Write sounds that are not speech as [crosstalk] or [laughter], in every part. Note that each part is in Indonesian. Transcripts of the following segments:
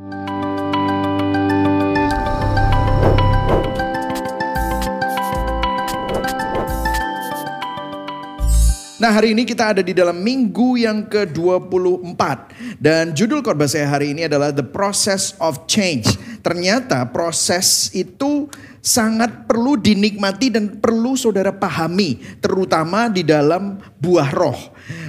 Nah hari ini kita ada di dalam minggu yang ke-24 Dan judul khotbah saya hari ini adalah The Process of Change. Ternyata proses itu sangat perlu dinikmati dan perlu saudara pahami Terutama di dalam buah roh.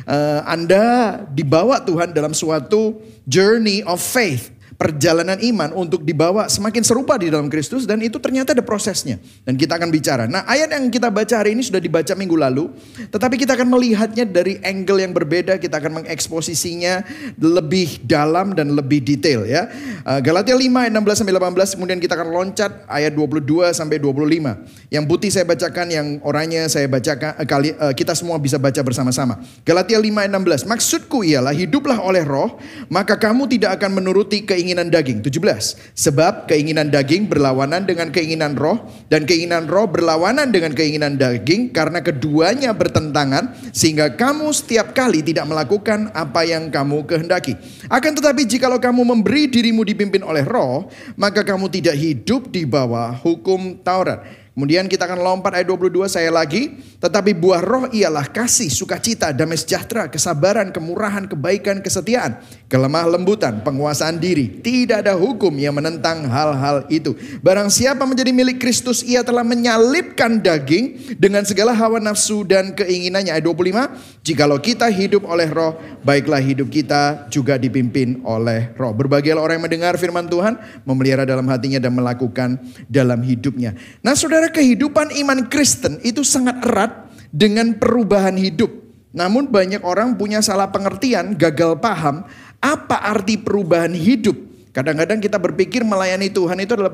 Uh, Anda dibawa Tuhan dalam suatu journey of faith perjalanan iman untuk dibawa semakin serupa di dalam Kristus dan itu ternyata ada prosesnya dan kita akan bicara. Nah, ayat yang kita baca hari ini sudah dibaca minggu lalu, tetapi kita akan melihatnya dari angle yang berbeda, kita akan mengeksposisinya lebih dalam dan lebih detail ya. Uh, Galatia 5 ayat 16 sampai 18 kemudian kita akan loncat ayat 22 sampai 25. Yang putih saya bacakan, yang oranye saya bacakan uh, kali uh, kita semua bisa baca bersama-sama. Galatia 5 ayat 16. Maksudku ialah hiduplah oleh roh, maka kamu tidak akan menuruti keinginan keinginan daging. 17. Sebab keinginan daging berlawanan dengan keinginan roh dan keinginan roh berlawanan dengan keinginan daging karena keduanya bertentangan sehingga kamu setiap kali tidak melakukan apa yang kamu kehendaki. Akan tetapi jikalau kamu memberi dirimu dipimpin oleh roh, maka kamu tidak hidup di bawah hukum Taurat. Kemudian kita akan lompat ayat 22 saya lagi. Tetapi buah roh ialah kasih, sukacita, damai sejahtera, kesabaran, kemurahan, kebaikan, kesetiaan, kelemah lembutan, penguasaan diri. Tidak ada hukum yang menentang hal-hal itu. Barang siapa menjadi milik Kristus, ia telah menyalibkan daging dengan segala hawa nafsu dan keinginannya. Ayat 25, jikalau kita hidup oleh roh, baiklah hidup kita juga dipimpin oleh roh. Berbahagialah orang yang mendengar firman Tuhan, memelihara dalam hatinya dan melakukan dalam hidupnya. Nah saudara Saudara, kehidupan iman Kristen itu sangat erat dengan perubahan hidup. Namun banyak orang punya salah pengertian, gagal paham apa arti perubahan hidup. Kadang-kadang kita berpikir melayani Tuhan itu adalah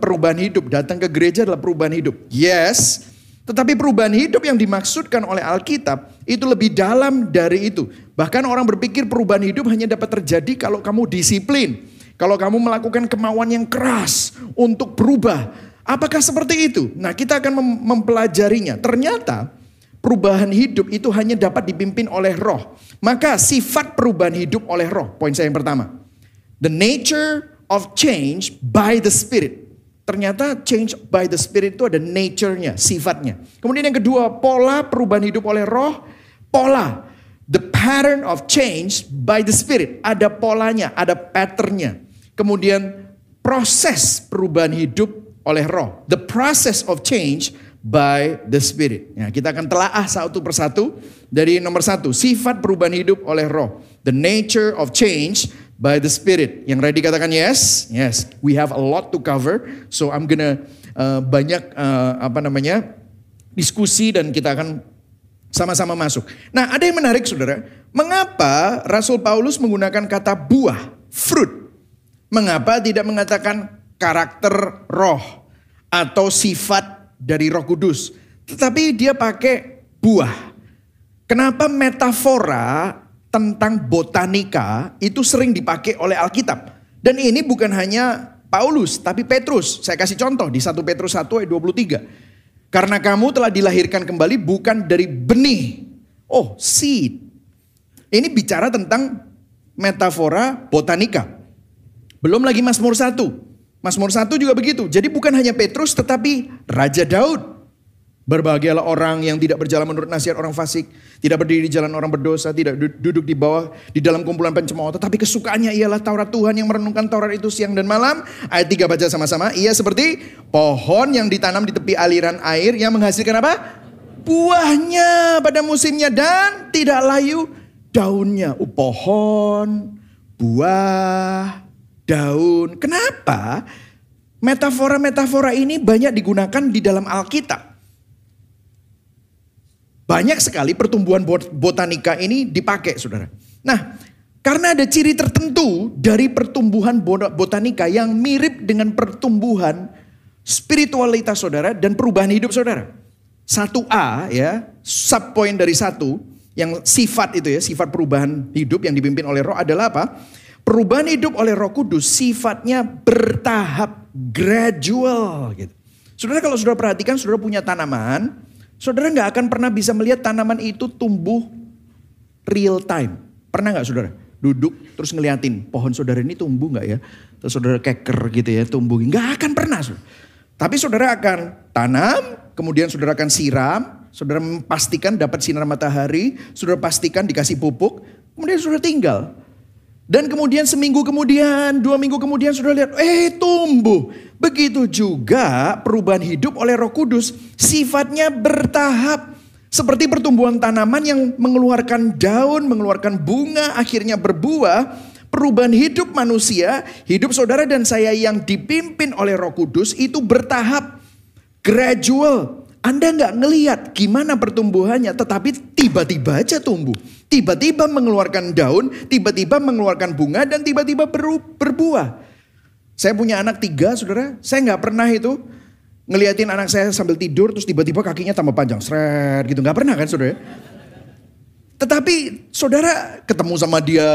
perubahan hidup, datang ke gereja adalah perubahan hidup. Yes, tetapi perubahan hidup yang dimaksudkan oleh Alkitab itu lebih dalam dari itu. Bahkan orang berpikir perubahan hidup hanya dapat terjadi kalau kamu disiplin. Kalau kamu melakukan kemauan yang keras untuk berubah. Apakah seperti itu? Nah, kita akan mem mempelajarinya. Ternyata perubahan hidup itu hanya dapat dipimpin oleh roh. Maka sifat perubahan hidup oleh roh. Poin saya yang pertama. The nature of change by the spirit. Ternyata change by the spirit itu ada nature-nya, sifatnya. Kemudian yang kedua, pola perubahan hidup oleh roh. Pola. The pattern of change by the spirit. Ada polanya, ada patternnya. Kemudian proses perubahan hidup oleh roh. The process of change by the spirit. Ya, kita akan telaah satu persatu dari nomor satu. Sifat perubahan hidup oleh roh. The nature of change by the spirit. Yang ready katakan yes? Yes. We have a lot to cover. So I'm gonna uh, banyak uh, apa namanya diskusi dan kita akan sama-sama masuk. Nah ada yang menarik saudara. Mengapa Rasul Paulus menggunakan kata buah, fruit? Mengapa tidak mengatakan karakter roh atau sifat dari Roh Kudus, tetapi dia pakai buah. Kenapa metafora tentang botanika itu sering dipakai oleh Alkitab? Dan ini bukan hanya Paulus, tapi Petrus. Saya kasih contoh di 1 Petrus 1 ayat 23. Karena kamu telah dilahirkan kembali bukan dari benih. Oh, seed. Ini bicara tentang metafora botanika. Belum lagi Mazmur 1. Mazmur 1 juga begitu. Jadi bukan hanya Petrus tetapi Raja Daud. Berbahagialah orang yang tidak berjalan menurut nasihat orang fasik, tidak berdiri di jalan orang berdosa, tidak duduk di bawah di dalam kumpulan pencemooh, tetapi kesukaannya ialah Taurat Tuhan yang merenungkan Taurat itu siang dan malam. Ayat 3 baca sama-sama. Ia seperti pohon yang ditanam di tepi aliran air yang menghasilkan apa? Buahnya pada musimnya dan tidak layu daunnya. Uh, pohon, buah, daun. Kenapa? Metafora-metafora ini banyak digunakan di dalam Alkitab. Banyak sekali pertumbuhan botanika ini dipakai, saudara. Nah, karena ada ciri tertentu dari pertumbuhan botanika yang mirip dengan pertumbuhan spiritualitas saudara dan perubahan hidup saudara. Satu A ya, sub point dari satu yang sifat itu ya, sifat perubahan hidup yang dipimpin oleh roh adalah apa? Perubahan hidup oleh Roh Kudus sifatnya bertahap, gradual gitu. Saudara kalau sudah perhatikan, saudara punya tanaman, saudara nggak akan pernah bisa melihat tanaman itu tumbuh real time. Pernah nggak saudara? duduk terus ngeliatin pohon saudara ini tumbuh nggak ya? Terus saudara keker gitu ya, tumbuh. Nggak akan pernah. Saudara. Tapi saudara akan tanam, kemudian saudara akan siram, saudara memastikan dapat sinar matahari, saudara pastikan dikasih pupuk, kemudian saudara tinggal. Dan kemudian seminggu kemudian, dua minggu kemudian sudah lihat, eh tumbuh. Begitu juga perubahan hidup oleh roh kudus, sifatnya bertahap. Seperti pertumbuhan tanaman yang mengeluarkan daun, mengeluarkan bunga, akhirnya berbuah. Perubahan hidup manusia, hidup saudara dan saya yang dipimpin oleh roh kudus itu bertahap. Gradual. Anda nggak ngelihat gimana pertumbuhannya, tetapi tiba-tiba aja tumbuh. Tiba-tiba mengeluarkan daun, tiba-tiba mengeluarkan bunga, dan tiba-tiba berbuah. Saya punya anak tiga, saudara. Saya nggak pernah itu ngeliatin anak saya sambil tidur, terus tiba-tiba kakinya tambah panjang, seret gitu. Nggak pernah kan, saudara? Tetapi saudara ketemu sama dia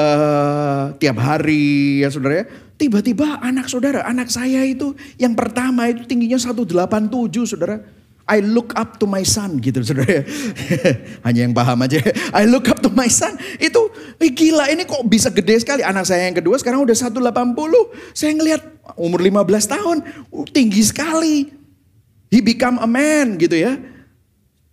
tiap hari ya saudara ya. Tiba-tiba anak saudara, anak saya itu yang pertama itu tingginya 187 saudara. I look up to my son gitu saudara. [laughs] Hanya yang paham aja. I look up to my son. Itu eh, gila ini kok bisa gede sekali. Anak saya yang kedua sekarang udah 180. Saya ngelihat umur 15 tahun. Uh, tinggi sekali. He become a man gitu ya.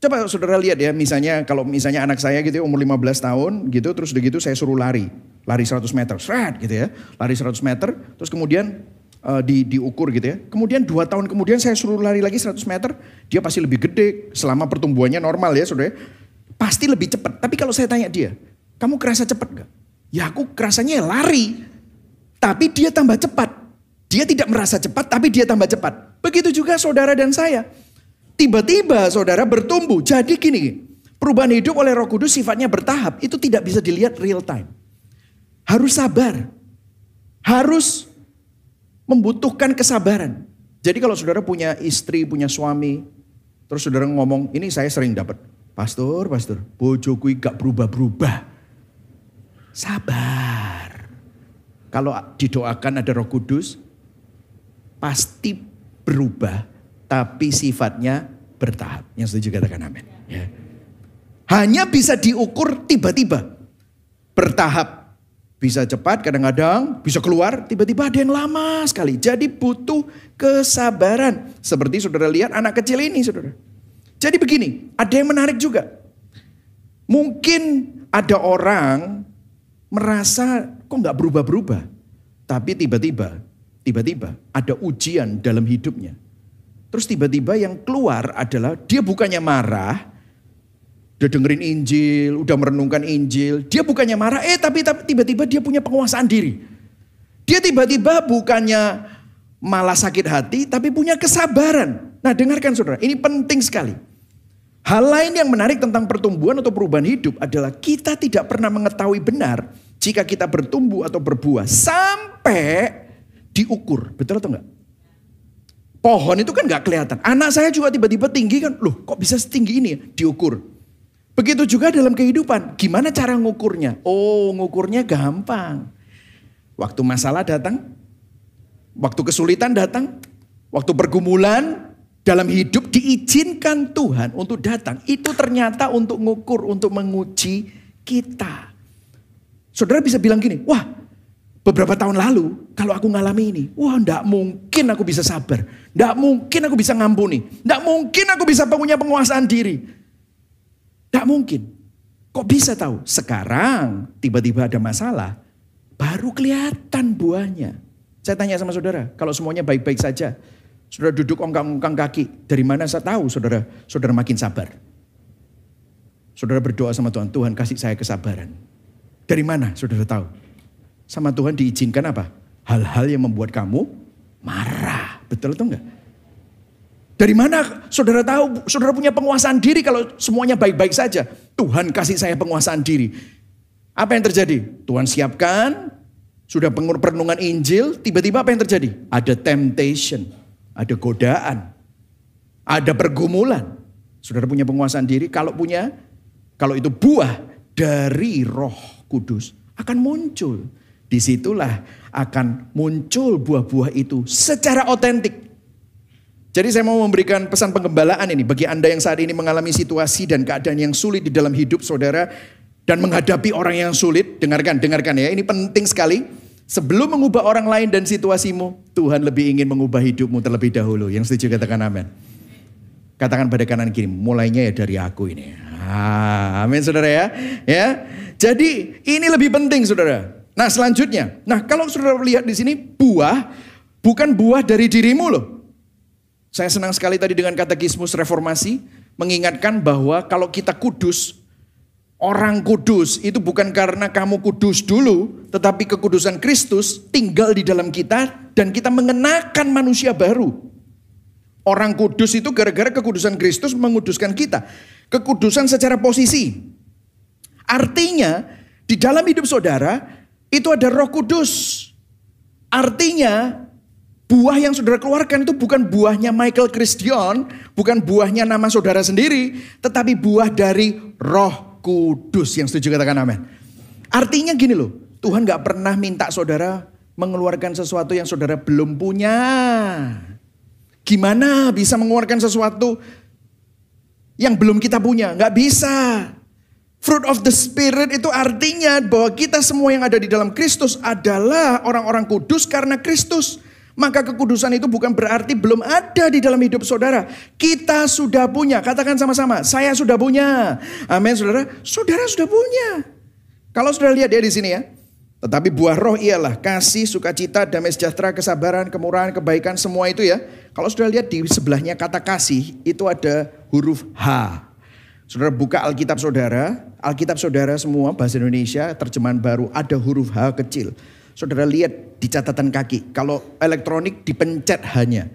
Coba saudara lihat ya misalnya kalau misalnya anak saya gitu ya umur 15 tahun gitu. Terus udah gitu saya suruh lari. Lari 100 meter. Shred gitu ya. Lari 100 meter. Terus kemudian uh, di, diukur gitu ya. Kemudian dua tahun kemudian saya suruh lari lagi 100 meter, dia pasti lebih gede selama pertumbuhannya normal ya saudara. Pasti lebih cepat. Tapi kalau saya tanya dia, kamu kerasa cepat gak? Ya aku kerasanya lari. Tapi dia tambah cepat. Dia tidak merasa cepat tapi dia tambah cepat. Begitu juga saudara dan saya. Tiba-tiba saudara bertumbuh. Jadi gini, perubahan hidup oleh roh kudus sifatnya bertahap. Itu tidak bisa dilihat real time. Harus sabar. Harus membutuhkan kesabaran. Jadi kalau saudara punya istri, punya suami, terus saudara ngomong, ini saya sering dapat. Pastor, pastor, bojoku gak berubah-berubah. Sabar. Kalau didoakan ada roh kudus, pasti berubah, tapi sifatnya bertahap. Yang setuju katakan amin. Ya. Hanya bisa diukur tiba-tiba. Bertahap. Bisa cepat kadang-kadang, bisa keluar, tiba-tiba ada yang lama sekali. Jadi butuh kesabaran. Seperti saudara lihat anak kecil ini saudara. Jadi begini, ada yang menarik juga. Mungkin ada orang merasa kok nggak berubah-berubah. Tapi tiba-tiba, tiba-tiba ada ujian dalam hidupnya. Terus tiba-tiba yang keluar adalah dia bukannya marah, Udah dengerin Injil, udah merenungkan Injil. Dia bukannya marah, eh tapi tiba-tiba dia punya penguasaan diri. Dia tiba-tiba bukannya malah sakit hati, tapi punya kesabaran. Nah dengarkan saudara, ini penting sekali. Hal lain yang menarik tentang pertumbuhan atau perubahan hidup adalah kita tidak pernah mengetahui benar jika kita bertumbuh atau berbuah sampai diukur. Betul atau enggak? Pohon itu kan enggak kelihatan. Anak saya juga tiba-tiba tinggi kan, loh kok bisa setinggi ini ya? Diukur. Begitu juga dalam kehidupan. Gimana cara ngukurnya? Oh, ngukurnya gampang. Waktu masalah datang, waktu kesulitan datang, waktu pergumulan dalam hidup diizinkan Tuhan untuk datang. Itu ternyata untuk ngukur, untuk menguji kita. Saudara bisa bilang gini, wah beberapa tahun lalu kalau aku ngalami ini, wah ndak mungkin aku bisa sabar. Ndak mungkin aku bisa ngampuni. Ndak mungkin aku bisa punya penguasaan diri. Tidak mungkin. Kok bisa tahu? Sekarang tiba-tiba ada masalah, baru kelihatan buahnya. Saya tanya sama saudara, kalau semuanya baik-baik saja, saudara duduk ongkang-ongkang kaki, dari mana saya tahu saudara, saudara makin sabar. Saudara berdoa sama Tuhan, Tuhan kasih saya kesabaran. Dari mana saudara tahu? Sama Tuhan diizinkan apa? Hal-hal yang membuat kamu marah. Betul atau enggak? Dari mana saudara tahu, saudara punya penguasaan diri kalau semuanya baik-baik saja. Tuhan kasih saya penguasaan diri. Apa yang terjadi? Tuhan siapkan, sudah perenungan Injil, tiba-tiba apa yang terjadi? Ada temptation, ada godaan, ada pergumulan. Saudara punya penguasaan diri, kalau punya, kalau itu buah dari roh kudus akan muncul. Di situlah akan muncul buah-buah itu secara otentik jadi saya mau memberikan pesan penggembalaan ini bagi Anda yang saat ini mengalami situasi dan keadaan yang sulit di dalam hidup saudara dan menghadapi orang yang sulit, dengarkan, dengarkan ya, ini penting sekali. Sebelum mengubah orang lain dan situasimu, Tuhan lebih ingin mengubah hidupmu terlebih dahulu. Yang setuju katakan amin. Katakan pada kanan kiri, mulainya ya dari aku ini. Ah, amin saudara ya. Ya. Jadi ini lebih penting saudara. Nah selanjutnya, nah kalau saudara lihat di sini buah bukan buah dari dirimu loh. Saya senang sekali tadi dengan kata kismus reformasi mengingatkan bahwa kalau kita kudus, Orang kudus itu bukan karena kamu kudus dulu, tetapi kekudusan Kristus tinggal di dalam kita dan kita mengenakan manusia baru. Orang kudus itu gara-gara kekudusan Kristus menguduskan kita. Kekudusan secara posisi. Artinya di dalam hidup saudara itu ada roh kudus. Artinya buah yang saudara keluarkan itu bukan buahnya Michael Christian, bukan buahnya nama saudara sendiri, tetapi buah dari roh kudus. Yang setuju katakan amin. Artinya gini loh, Tuhan gak pernah minta saudara mengeluarkan sesuatu yang saudara belum punya. Gimana bisa mengeluarkan sesuatu yang belum kita punya? Gak bisa. Fruit of the Spirit itu artinya bahwa kita semua yang ada di dalam Kristus adalah orang-orang kudus karena Kristus. Maka kekudusan itu bukan berarti belum ada di dalam hidup saudara. Kita sudah punya. Katakan sama-sama, saya sudah punya. Amin saudara. Saudara sudah punya. Kalau sudah lihat ya di sini ya. Tetapi buah roh ialah kasih, sukacita, damai sejahtera, kesabaran, kemurahan, kebaikan, semua itu ya. Kalau sudah lihat di sebelahnya kata kasih, itu ada huruf H. Saudara buka Alkitab saudara, Alkitab saudara semua bahasa Indonesia, terjemahan baru, ada huruf H kecil. Saudara lihat di catatan kaki, kalau elektronik dipencet hanya,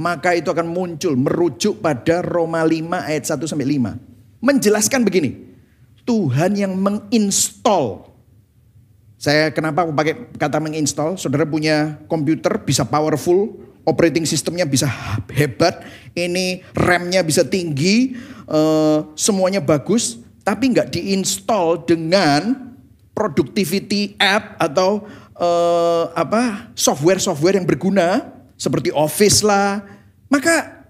maka itu akan muncul merujuk pada Roma 5 ayat 1 sampai 5. Menjelaskan begini, Tuhan yang menginstall. Saya kenapa pakai kata menginstall? Saudara punya komputer bisa powerful, operating sistemnya bisa hebat, ini RAM-nya bisa tinggi, uh, semuanya bagus, tapi nggak diinstal dengan productivity app atau uh, apa software-software yang berguna seperti Office lah, maka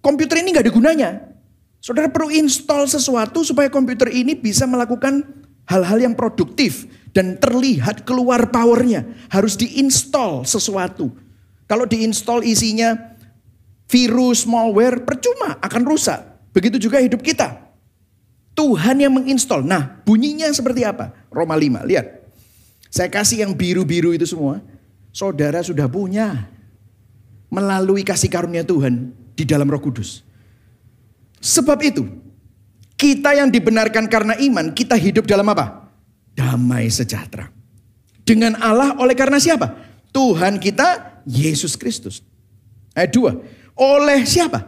komputer ini nggak ada gunanya. Saudara perlu install sesuatu supaya komputer ini bisa melakukan hal-hal yang produktif dan terlihat keluar powernya. Harus diinstal sesuatu. Kalau diinstal isinya virus, malware, percuma akan rusak. Begitu juga hidup kita. Tuhan yang menginstal. Nah bunyinya seperti apa? Roma 5, lihat. Saya kasih yang biru-biru itu semua. Saudara sudah punya. Melalui kasih karunia Tuhan di dalam roh kudus. Sebab itu, kita yang dibenarkan karena iman, kita hidup dalam apa? Damai sejahtera. Dengan Allah oleh karena siapa? Tuhan kita, Yesus Kristus. Ayat 2. Oleh siapa?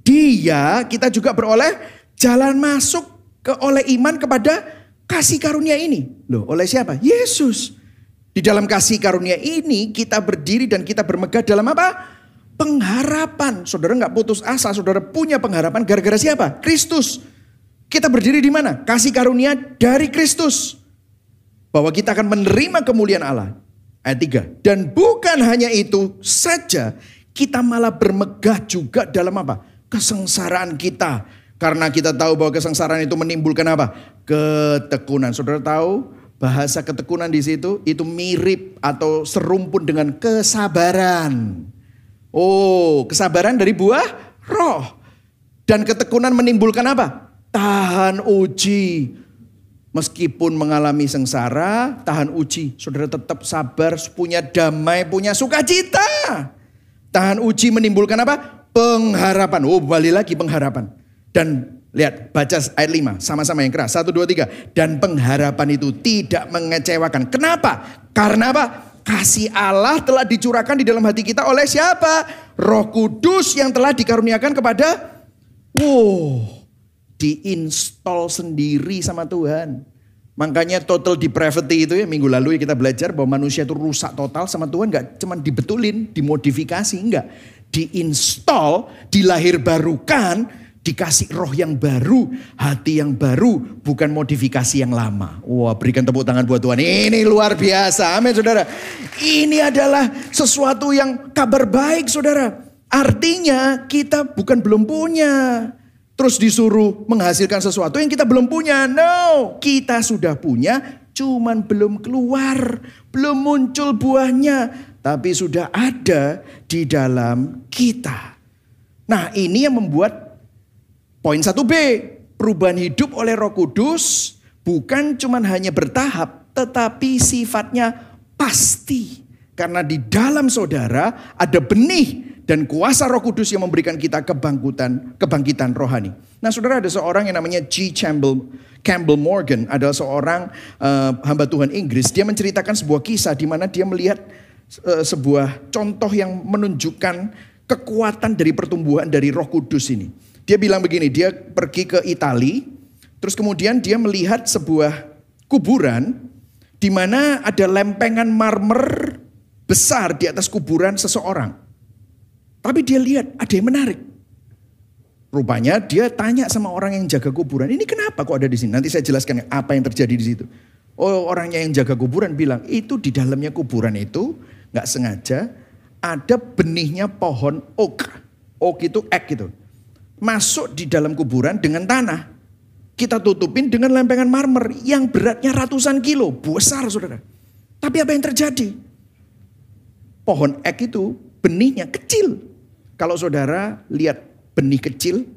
Dia kita juga beroleh jalan masuk ke oleh iman kepada kasih karunia ini. Loh, oleh siapa? Yesus. Di dalam kasih karunia ini kita berdiri dan kita bermegah dalam apa? Pengharapan. Saudara nggak putus asa, saudara punya pengharapan gara-gara siapa? Kristus. Kita berdiri di mana? Kasih karunia dari Kristus. Bahwa kita akan menerima kemuliaan Allah. Ayat 3. Dan bukan hanya itu saja, kita malah bermegah juga dalam apa? Kesengsaraan kita. Karena kita tahu bahwa kesengsaraan itu menimbulkan apa? ketekunan. Saudara tahu bahasa ketekunan di situ itu mirip atau serumpun dengan kesabaran. Oh, kesabaran dari buah roh. Dan ketekunan menimbulkan apa? Tahan uji. Meskipun mengalami sengsara, tahan uji. Saudara tetap sabar, punya damai, punya sukacita. Tahan uji menimbulkan apa? Pengharapan. Oh, balik lagi pengharapan. Dan Lihat, baca ayat 5, sama-sama yang keras. Satu, dua, tiga. Dan pengharapan itu tidak mengecewakan. Kenapa? Karena apa? Kasih Allah telah dicurahkan di dalam hati kita oleh siapa? Roh Kudus yang telah dikaruniakan kepada wow, diinstal sendiri sama Tuhan. Makanya total depravity itu ya minggu lalu ya kita belajar bahwa manusia itu rusak total sama Tuhan nggak cuma dibetulin, dimodifikasi enggak. Diinstal, dilahir barukan dikasih roh yang baru, hati yang baru, bukan modifikasi yang lama. Wah, berikan tepuk tangan buat Tuhan. Ini luar biasa. Amin, Saudara. Ini adalah sesuatu yang kabar baik, Saudara. Artinya kita bukan belum punya. terus disuruh menghasilkan sesuatu yang kita belum punya. No, kita sudah punya, cuman belum keluar, belum muncul buahnya, tapi sudah ada di dalam kita. Nah, ini yang membuat poin 1B, perubahan hidup oleh Roh Kudus bukan cuman hanya bertahap, tetapi sifatnya pasti. Karena di dalam saudara ada benih dan kuasa Roh Kudus yang memberikan kita kebangkitan kebangkitan rohani. Nah, Saudara ada seorang yang namanya G. Campbell Campbell Morgan adalah seorang uh, hamba Tuhan Inggris. Dia menceritakan sebuah kisah di mana dia melihat uh, sebuah contoh yang menunjukkan kekuatan dari pertumbuhan dari Roh Kudus ini. Dia bilang begini, dia pergi ke Italia, terus kemudian dia melihat sebuah kuburan di mana ada lempengan marmer besar di atas kuburan seseorang. Tapi dia lihat ada yang menarik. Rupanya dia tanya sama orang yang jaga kuburan, ini kenapa kok ada di sini? Nanti saya jelaskan apa yang terjadi di situ. Oh orangnya yang jaga kuburan bilang, itu di dalamnya kuburan itu nggak sengaja ada benihnya pohon oak. Oak itu ek gitu. Masuk di dalam kuburan dengan tanah. Kita tutupin dengan lempengan marmer yang beratnya ratusan kilo. Besar saudara. Tapi apa yang terjadi? Pohon ek itu benihnya kecil. Kalau saudara lihat benih kecil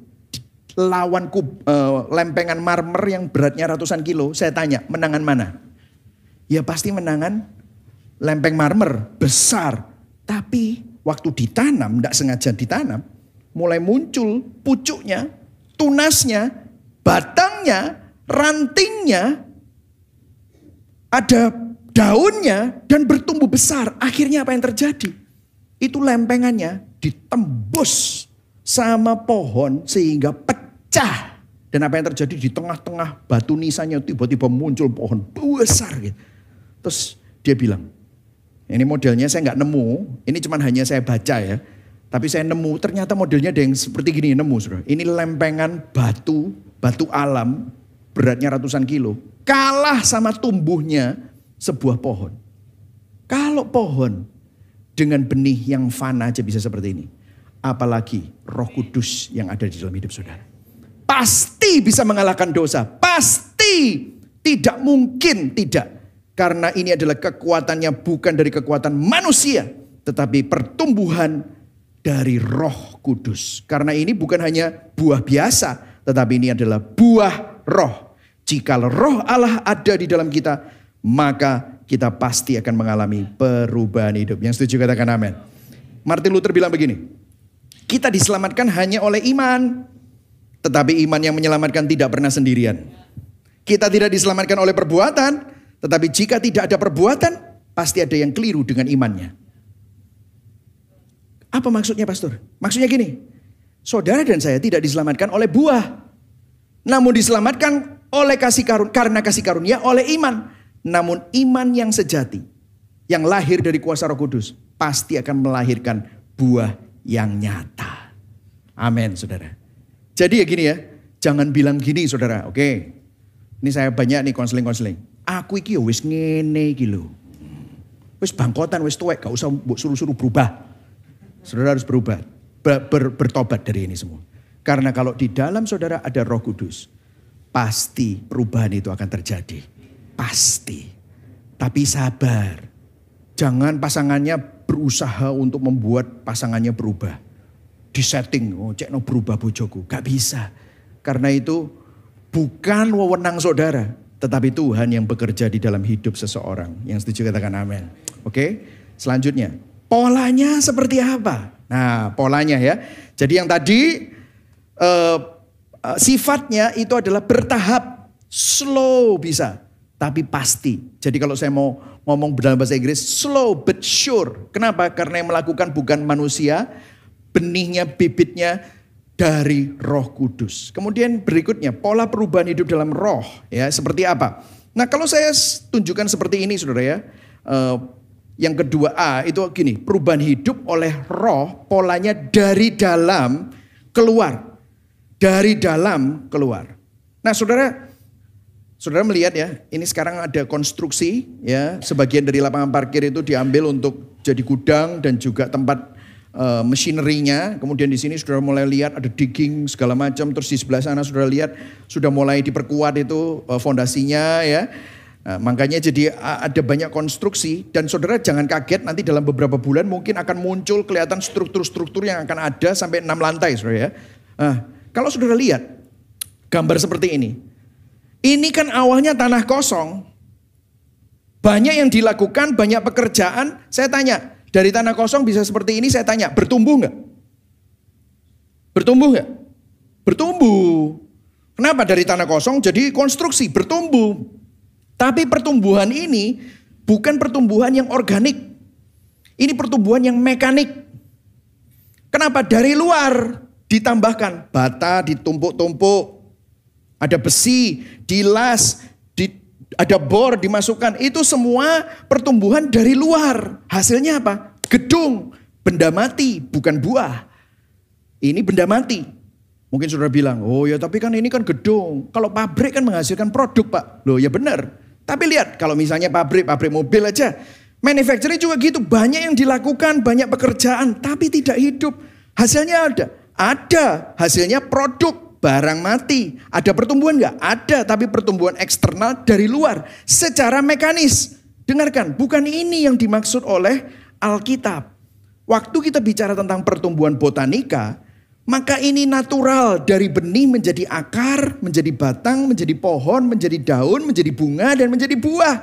lawan kub, uh, lempengan marmer yang beratnya ratusan kilo, saya tanya, menangan mana? Ya pasti menangan lempeng marmer besar. Tapi waktu ditanam, tidak sengaja ditanam, mulai muncul pucuknya, tunasnya, batangnya, rantingnya, ada daunnya dan bertumbuh besar. Akhirnya apa yang terjadi? Itu lempengannya ditembus sama pohon sehingga pecah. Dan apa yang terjadi di tengah-tengah batu nisannya tiba-tiba muncul pohon besar gitu. Terus dia bilang, ini modelnya saya nggak nemu, ini cuma hanya saya baca ya. Tapi saya nemu, ternyata modelnya ada yang seperti gini nemu. Saudara. Ini lempengan batu, batu alam, beratnya ratusan kilo. Kalah sama tumbuhnya sebuah pohon. Kalau pohon dengan benih yang fana aja bisa seperti ini. Apalagi roh kudus yang ada di dalam hidup saudara. Pasti bisa mengalahkan dosa. Pasti tidak mungkin tidak. Karena ini adalah kekuatannya bukan dari kekuatan manusia. Tetapi pertumbuhan dari roh kudus. Karena ini bukan hanya buah biasa. Tetapi ini adalah buah roh. Jika roh Allah ada di dalam kita, maka kita pasti akan mengalami perubahan hidup. Yang setuju katakan amin. Martin Luther bilang begini, kita diselamatkan hanya oleh iman, tetapi iman yang menyelamatkan tidak pernah sendirian. Kita tidak diselamatkan oleh perbuatan, tetapi jika tidak ada perbuatan, pasti ada yang keliru dengan imannya. Apa maksudnya pastor? Maksudnya gini, saudara dan saya tidak diselamatkan oleh buah, namun diselamatkan oleh kasih karun karena kasih karunia oleh iman. Namun iman yang sejati, yang lahir dari kuasa roh kudus, pasti akan melahirkan buah yang nyata. Amin saudara. Jadi ya gini ya, jangan bilang gini saudara, oke. Ini saya banyak nih konseling-konseling. Aku iki ya wis ngene iki lho. Wis bangkotan, wis tuwek, gak usah suruh-suruh berubah. Saudara harus berubah, ber, ber, bertobat dari ini semua. Karena kalau di dalam saudara ada roh kudus, pasti perubahan itu akan terjadi. Pasti. Tapi sabar. Jangan pasangannya berusaha untuk membuat pasangannya berubah. Di setting, oh cek no berubah bojoku. Gak bisa. Karena itu bukan wewenang saudara. Tetapi Tuhan yang bekerja di dalam hidup seseorang. Yang setuju katakan amin. Oke, selanjutnya. Polanya seperti apa? Nah polanya ya. Jadi yang tadi uh, sifatnya itu adalah bertahap. Slow bisa tapi pasti. Jadi kalau saya mau ngomong dalam bahasa Inggris, slow but sure. Kenapa? Karena yang melakukan bukan manusia, benihnya, bibitnya dari roh kudus. Kemudian berikutnya, pola perubahan hidup dalam roh. ya Seperti apa? Nah kalau saya tunjukkan seperti ini saudara ya. Uh, yang kedua A itu gini, perubahan hidup oleh roh, polanya dari dalam keluar. Dari dalam keluar. Nah saudara, Saudara melihat ya, ini sekarang ada konstruksi ya, sebagian dari lapangan parkir itu diambil untuk jadi gudang dan juga tempat uh, machinery-nya. Kemudian di sini sudah mulai lihat ada digging segala macam. Terus di sebelah sana sudah lihat sudah mulai diperkuat itu uh, fondasinya ya. Nah, makanya jadi ada banyak konstruksi dan saudara jangan kaget nanti dalam beberapa bulan mungkin akan muncul kelihatan struktur-struktur yang akan ada sampai enam lantai saudara ya. Nah, kalau saudara lihat gambar seperti ini, ini kan awalnya tanah kosong, banyak yang dilakukan, banyak pekerjaan. Saya tanya, dari tanah kosong bisa seperti ini, saya tanya, bertumbuh nggak? Bertumbuh nggak? Bertumbuh. Kenapa dari tanah kosong jadi konstruksi, bertumbuh. Tapi pertumbuhan ini bukan pertumbuhan yang organik. Ini pertumbuhan yang mekanik. Kenapa? Dari luar ditambahkan bata ditumpuk-tumpuk. Ada besi, dilas, di, ada bor dimasukkan. Itu semua pertumbuhan dari luar. Hasilnya apa? Gedung, benda mati, bukan buah. Ini benda mati. Mungkin saudara bilang, oh ya tapi kan ini kan gedung. Kalau pabrik kan menghasilkan produk pak. Loh ya benar. Tapi lihat kalau misalnya pabrik, pabrik mobil aja. Manufacturing juga gitu, banyak yang dilakukan, banyak pekerjaan, tapi tidak hidup. Hasilnya ada, ada hasilnya produk, barang mati. Ada pertumbuhan nggak? Ada, tapi pertumbuhan eksternal dari luar, secara mekanis. Dengarkan, bukan ini yang dimaksud oleh Alkitab. Waktu kita bicara tentang pertumbuhan botanika, maka ini natural dari benih menjadi akar, menjadi batang, menjadi pohon, menjadi daun, menjadi bunga dan menjadi buah.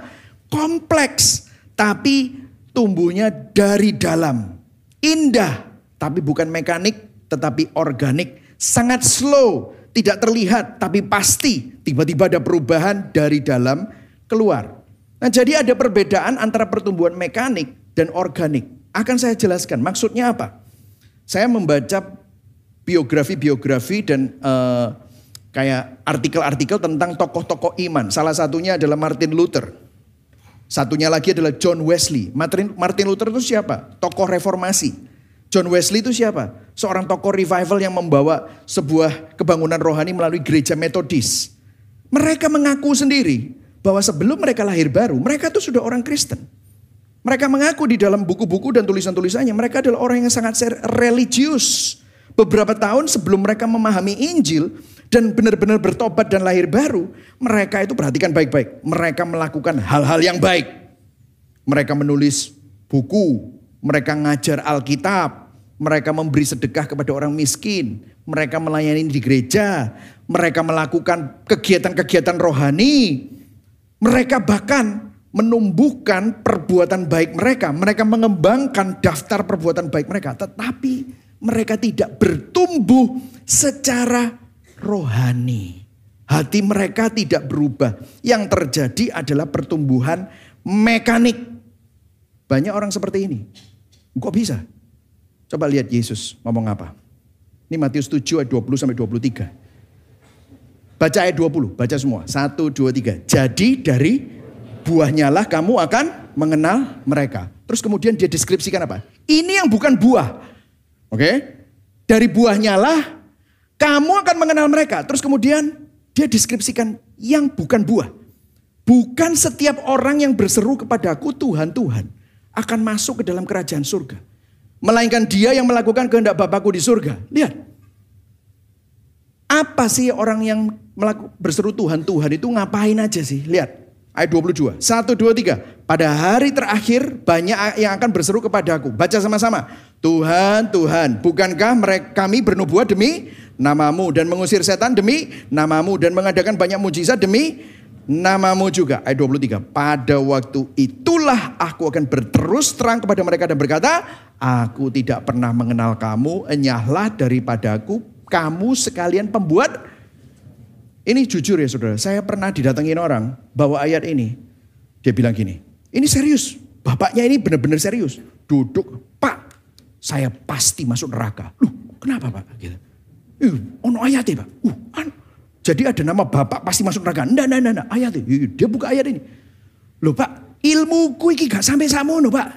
Kompleks tapi tumbuhnya dari dalam. Indah tapi bukan mekanik tetapi organik. Sangat slow, tidak terlihat tapi pasti tiba-tiba ada perubahan dari dalam keluar. Nah, jadi ada perbedaan antara pertumbuhan mekanik dan organik. Akan saya jelaskan maksudnya apa? Saya membaca biografi-biografi dan uh, kayak artikel-artikel tentang tokoh-tokoh iman. Salah satunya adalah Martin Luther. Satunya lagi adalah John Wesley. Martin, Martin Luther itu siapa? Tokoh reformasi. John Wesley itu siapa? Seorang tokoh revival yang membawa sebuah kebangunan rohani melalui gereja metodis. Mereka mengaku sendiri bahwa sebelum mereka lahir baru, mereka itu sudah orang Kristen. Mereka mengaku di dalam buku-buku dan tulisan-tulisannya, mereka adalah orang yang sangat religius beberapa tahun sebelum mereka memahami Injil dan benar-benar bertobat dan lahir baru, mereka itu perhatikan baik-baik. Mereka melakukan hal-hal yang baik. Mereka menulis buku, mereka ngajar Alkitab, mereka memberi sedekah kepada orang miskin, mereka melayani di gereja, mereka melakukan kegiatan-kegiatan rohani. Mereka bahkan menumbuhkan perbuatan baik mereka, mereka mengembangkan daftar perbuatan baik mereka, tetapi mereka tidak bertumbuh secara rohani. Hati mereka tidak berubah. Yang terjadi adalah pertumbuhan mekanik. Banyak orang seperti ini. Kok bisa? Coba lihat Yesus ngomong apa. Ini Matius 7 ayat 20 sampai 23. Baca ayat 20, baca semua. 1, 2, 3. Jadi dari buahnya lah kamu akan mengenal mereka. Terus kemudian dia deskripsikan apa? Ini yang bukan buah. Oke? Dari buahnya lah kamu akan mengenal mereka. Terus kemudian dia deskripsikan yang bukan buah. Bukan setiap orang yang berseru kepadaku Tuhan, Tuhan akan masuk ke dalam kerajaan surga. Melainkan dia yang melakukan kehendak Bapakku di surga. Lihat. Apa sih orang yang berseru Tuhan, Tuhan itu ngapain aja sih? Lihat. Ayat 22. 1, 2, 3. Pada hari terakhir banyak yang akan berseru kepadaku. Baca sama-sama. Tuhan, Tuhan, bukankah mereka, kami bernubuat demi namamu dan mengusir setan demi namamu dan mengadakan banyak mujizat demi namamu juga. Ayat 23. Pada waktu itulah aku akan berterus terang kepada mereka dan berkata, aku tidak pernah mengenal kamu, enyahlah daripadaku, kamu sekalian pembuat ini jujur ya saudara, saya pernah didatengin orang bawa ayat ini. Dia bilang gini, ini serius. Bapaknya ini benar-benar serius. Duduk, Pak, saya pasti masuk neraka. Loh, kenapa Pak? Gitu. Uh, ono ayatnya Pak. Uh, an. Jadi ada nama Bapak pasti masuk neraka. Enggak, enggak, enggak, ayatnya. Dia buka ayat ini. Loh Pak, ilmuku ini gak sampai sama no Pak.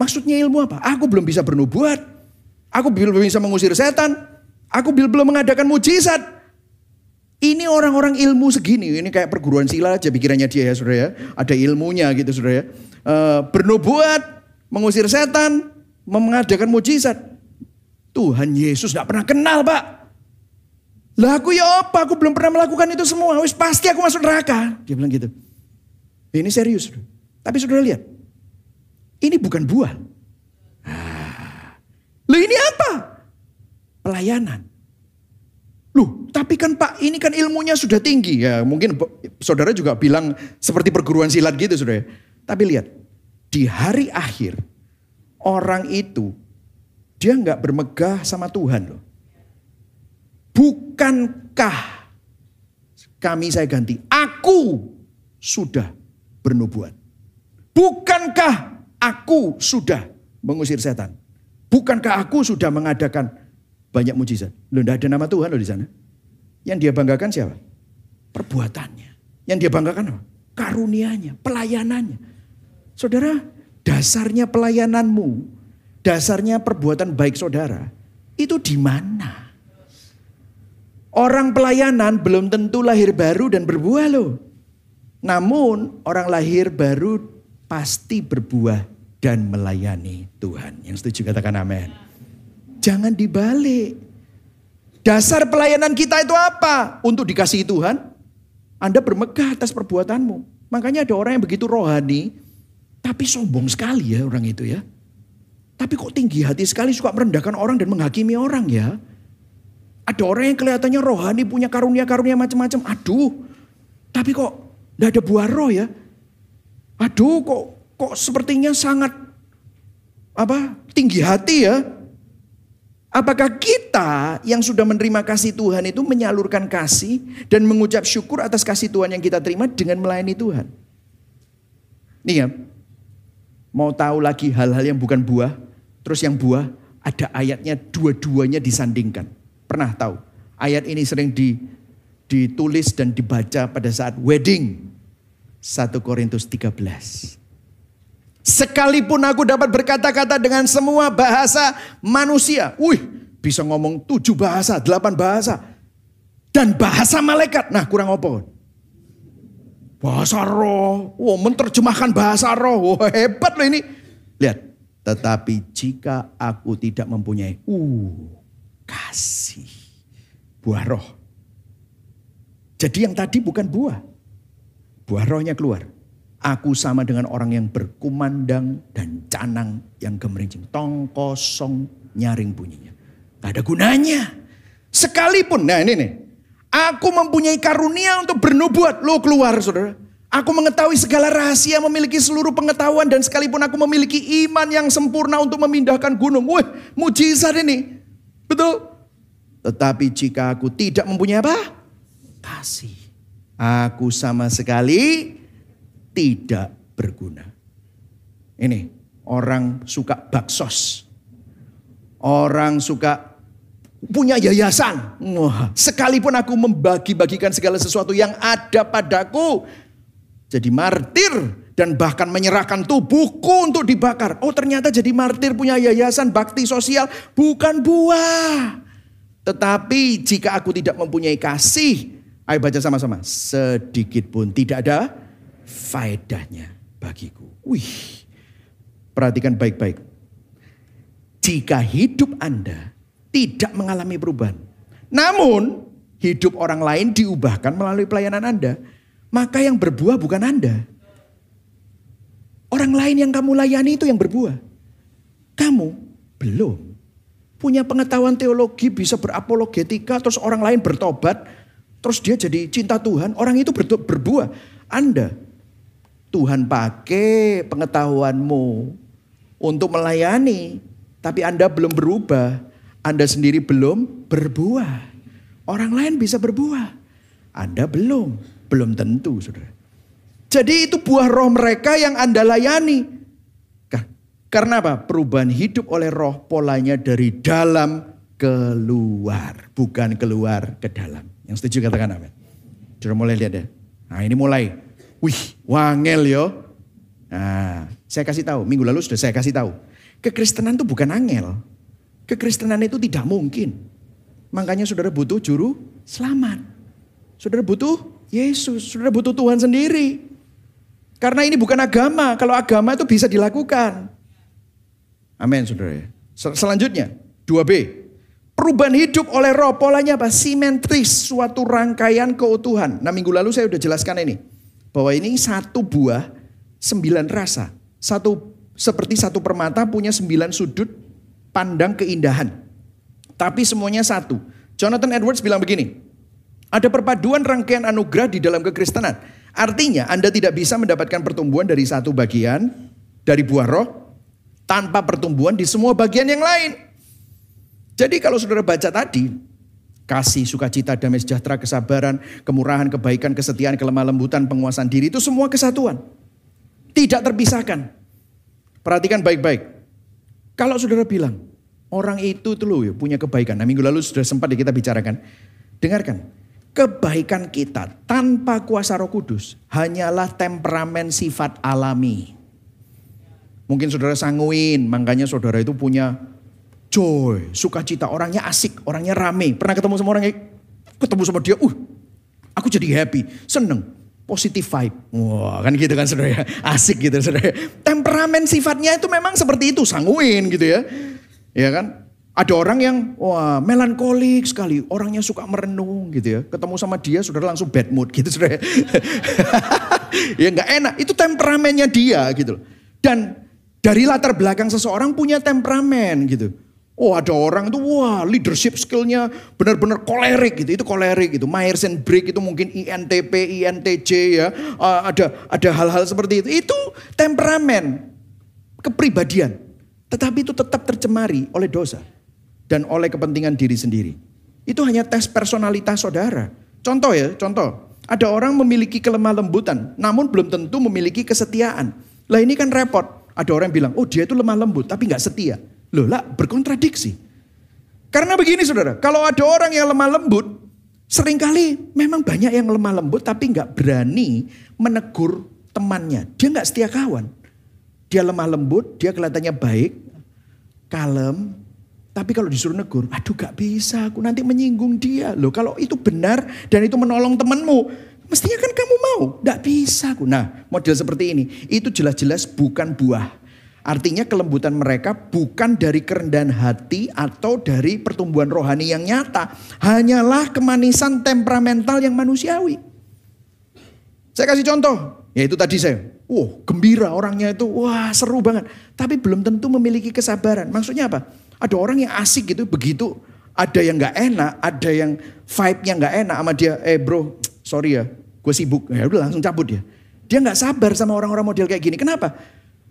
Maksudnya ilmu apa? Aku belum bisa bernubuat. Aku belum bisa mengusir setan. Aku belum mengadakan mujizat. Ini orang-orang ilmu segini, ini kayak perguruan silat aja pikirannya dia ya saudara ya. Ada ilmunya gitu saudara ya. E, bernubuat, mengusir setan, mengadakan mujizat. Tuhan Yesus gak pernah kenal pak. Lah aku ya apa? Aku belum pernah melakukan itu semua. Wis pasti aku masuk neraka. Dia bilang gitu. Ini serius. Tapi saudara lihat. Ini bukan buah. Ah. Loh ini apa? Pelayanan. Loh, tapi kan Pak, ini kan ilmunya sudah tinggi. Ya, mungkin saudara juga bilang seperti perguruan silat gitu, saudara. Tapi lihat, di hari akhir, orang itu, dia nggak bermegah sama Tuhan loh. Bukankah kami saya ganti, aku sudah bernubuat. Bukankah aku sudah mengusir setan? Bukankah aku sudah mengadakan banyak mujizat. Tidak ada nama Tuhan loh di sana. Yang dia banggakan siapa? Perbuatannya. Yang dia banggakan apa? Karunianya, pelayanannya. Saudara, dasarnya pelayananmu, dasarnya perbuatan baik saudara, itu di mana? Orang pelayanan belum tentu lahir baru dan berbuah loh. Namun orang lahir baru pasti berbuah dan melayani Tuhan. Yang setuju katakan amin. Jangan dibalik. Dasar pelayanan kita itu apa? Untuk dikasihi Tuhan. Anda bermegah atas perbuatanmu. Makanya ada orang yang begitu rohani. Tapi sombong sekali ya orang itu ya. Tapi kok tinggi hati sekali suka merendahkan orang dan menghakimi orang ya. Ada orang yang kelihatannya rohani punya karunia-karunia macam-macam. Aduh. Tapi kok tidak ada buah roh ya. Aduh kok kok sepertinya sangat apa tinggi hati ya. Apakah kita yang sudah menerima kasih Tuhan itu menyalurkan kasih dan mengucap syukur atas kasih Tuhan yang kita terima dengan melayani Tuhan? Nih ya, mau tahu lagi hal-hal yang bukan buah, terus yang buah ada ayatnya dua-duanya disandingkan. Pernah tahu? Ayat ini sering di, ditulis dan dibaca pada saat wedding. 1 Korintus 13. Sekalipun aku dapat berkata-kata dengan semua bahasa manusia. Wih, bisa ngomong tujuh bahasa, delapan bahasa. Dan bahasa malaikat. Nah kurang apa? Bahasa roh. Wow, menerjemahkan bahasa roh. Wow, hebat loh ini. Lihat. Tetapi jika aku tidak mempunyai uh, kasih. Buah roh. Jadi yang tadi bukan buah. Buah rohnya keluar. Aku sama dengan orang yang berkumandang dan canang yang gemerincing. Tong kosong nyaring bunyinya. Gak ada gunanya. Sekalipun, nah ini nih. Aku mempunyai karunia untuk bernubuat. Lo keluar saudara. Aku mengetahui segala rahasia, memiliki seluruh pengetahuan dan sekalipun aku memiliki iman yang sempurna untuk memindahkan gunung. Wah, mujizat ini. Betul? Tetapi jika aku tidak mempunyai apa? Kasih. Aku sama sekali tidak berguna. Ini orang suka baksos. Orang suka punya yayasan. Sekalipun aku membagi-bagikan segala sesuatu yang ada padaku. Jadi martir dan bahkan menyerahkan tubuhku untuk dibakar. Oh ternyata jadi martir punya yayasan bakti sosial bukan buah. Tetapi jika aku tidak mempunyai kasih, ayo baca sama-sama. Sedikit pun tidak ada faedahnya bagiku. Wih, perhatikan baik-baik. Jika hidup Anda tidak mengalami perubahan, namun hidup orang lain diubahkan melalui pelayanan Anda, maka yang berbuah bukan Anda. Orang lain yang kamu layani itu yang berbuah. Kamu belum punya pengetahuan teologi, bisa berapologetika, terus orang lain bertobat, terus dia jadi cinta Tuhan, orang itu berbuah. Anda Tuhan pakai pengetahuanmu untuk melayani, tapi Anda belum berubah, Anda sendiri belum berbuah. Orang lain bisa berbuah, Anda belum, belum tentu, saudara. Jadi itu buah roh mereka yang Anda layani. Karena apa? Perubahan hidup oleh roh polanya dari dalam keluar, bukan keluar ke dalam. Yang setuju katakan apa? Sudah mulai lihat ya. Nah ini mulai Wih, wangel yo. Nah, saya kasih tahu, minggu lalu sudah saya kasih tahu. Kekristenan itu bukan angel. Kekristenan itu tidak mungkin. Makanya saudara butuh juru selamat. Saudara butuh Yesus, saudara butuh Tuhan sendiri. Karena ini bukan agama. Kalau agama itu bisa dilakukan. Amin saudara. Selanjutnya, 2B. Perubahan hidup oleh roh, polanya apa? Simetris, suatu rangkaian keutuhan. Nah minggu lalu saya sudah jelaskan ini. Bahwa ini satu buah, sembilan rasa. Satu seperti satu permata punya sembilan sudut pandang keindahan. Tapi semuanya satu. Jonathan Edwards bilang begini, ada perpaduan rangkaian anugerah di dalam kekristenan. Artinya Anda tidak bisa mendapatkan pertumbuhan dari satu bagian dari buah roh tanpa pertumbuhan di semua bagian yang lain. Jadi kalau saudara baca tadi, kasih, sukacita, damai sejahtera, kesabaran, kemurahan, kebaikan, kesetiaan, kelemah lembutan, penguasaan diri itu semua kesatuan. Tidak terpisahkan. Perhatikan baik-baik. Kalau saudara bilang, orang itu tuh loh ya, punya kebaikan. Nah minggu lalu sudah sempat kita bicarakan. Dengarkan, kebaikan kita tanpa kuasa roh kudus hanyalah temperamen sifat alami. Mungkin saudara sanguin, makanya saudara itu punya joy, sukacita, orangnya asik, orangnya rame. Pernah ketemu sama orangnya, ketemu sama dia, uh, aku jadi happy, seneng, positive vibe. Wah kan gitu kan saudara ya, asik gitu saudara. Temperamen sifatnya itu memang seperti itu, sanguin gitu ya. Ya kan, ada orang yang wah melankolik sekali, orangnya suka merenung gitu ya. Ketemu sama dia sudah langsung bad mood gitu sudah. [laughs] ya nggak enak, itu temperamennya dia gitu. Dan dari latar belakang seseorang punya temperamen gitu. Oh ada orang itu wah leadership skillnya benar-benar kolerik gitu. Itu kolerik gitu. Myers and Briggs itu mungkin INTP, INTJ ya. Uh, ada ada hal-hal seperti itu. Itu temperamen, kepribadian. Tetapi itu tetap tercemari oleh dosa. Dan oleh kepentingan diri sendiri. Itu hanya tes personalitas saudara. Contoh ya, contoh. Ada orang memiliki kelemah lembutan, namun belum tentu memiliki kesetiaan. Lah ini kan repot. Ada orang yang bilang, oh dia itu lemah lembut tapi nggak setia. Loh lah berkontradiksi. Karena begini saudara, kalau ada orang yang lemah lembut, sering kali memang banyak yang lemah lembut tapi nggak berani menegur temannya. Dia nggak setia kawan. Dia lemah lembut, dia kelihatannya baik, kalem, tapi kalau disuruh negur, aduh gak bisa, aku nanti menyinggung dia. Loh kalau itu benar dan itu menolong temanmu, Mestinya kan kamu mau, tidak bisa. Nah model seperti ini, itu jelas-jelas bukan buah. Artinya kelembutan mereka bukan dari kerendahan hati atau dari pertumbuhan rohani yang nyata. Hanyalah kemanisan temperamental yang manusiawi. Saya kasih contoh, yaitu tadi saya. Wah gembira orangnya itu, wah seru banget. Tapi belum tentu memiliki kesabaran. Maksudnya apa? Ada orang yang asik gitu, begitu ada yang gak enak, ada yang vibe-nya gak enak sama dia. Eh bro, sorry ya, gue sibuk, ya udah langsung cabut dia. Dia nggak sabar sama orang-orang model kayak gini. Kenapa?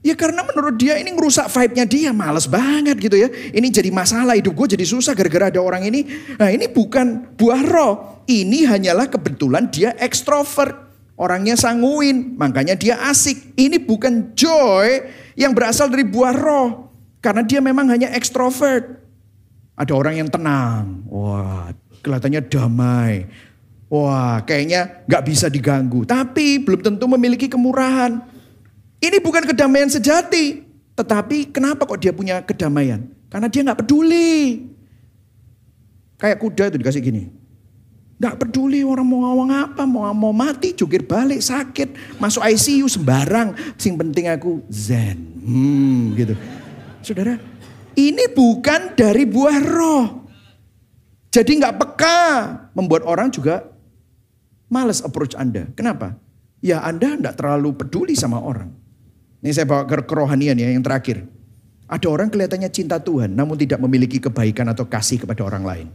Ya karena menurut dia ini ngerusak vibe-nya dia, males banget gitu ya. Ini jadi masalah, hidup gue jadi susah gara-gara ada orang ini. Nah ini bukan buah roh, ini hanyalah kebetulan dia ekstrovert. Orangnya sanguin, makanya dia asik. Ini bukan joy yang berasal dari buah roh. Karena dia memang hanya ekstrovert. Ada orang yang tenang, wah kelihatannya damai. Wah, kayaknya nggak bisa diganggu. Tapi belum tentu memiliki kemurahan. Ini bukan kedamaian sejati. Tetapi kenapa kok dia punya kedamaian? Karena dia nggak peduli. Kayak kuda itu dikasih gini. Nggak peduli orang mau ngomong apa, mau mau mati, jungkir balik, sakit, masuk ICU sembarang. Sing penting aku zen. Hmm, gitu. Saudara, ini bukan dari buah roh. Jadi nggak peka, membuat orang juga Males approach Anda. Kenapa? Ya Anda tidak terlalu peduli sama orang. Ini saya bawa ke kerohanian ya yang terakhir. Ada orang kelihatannya cinta Tuhan namun tidak memiliki kebaikan atau kasih kepada orang lain.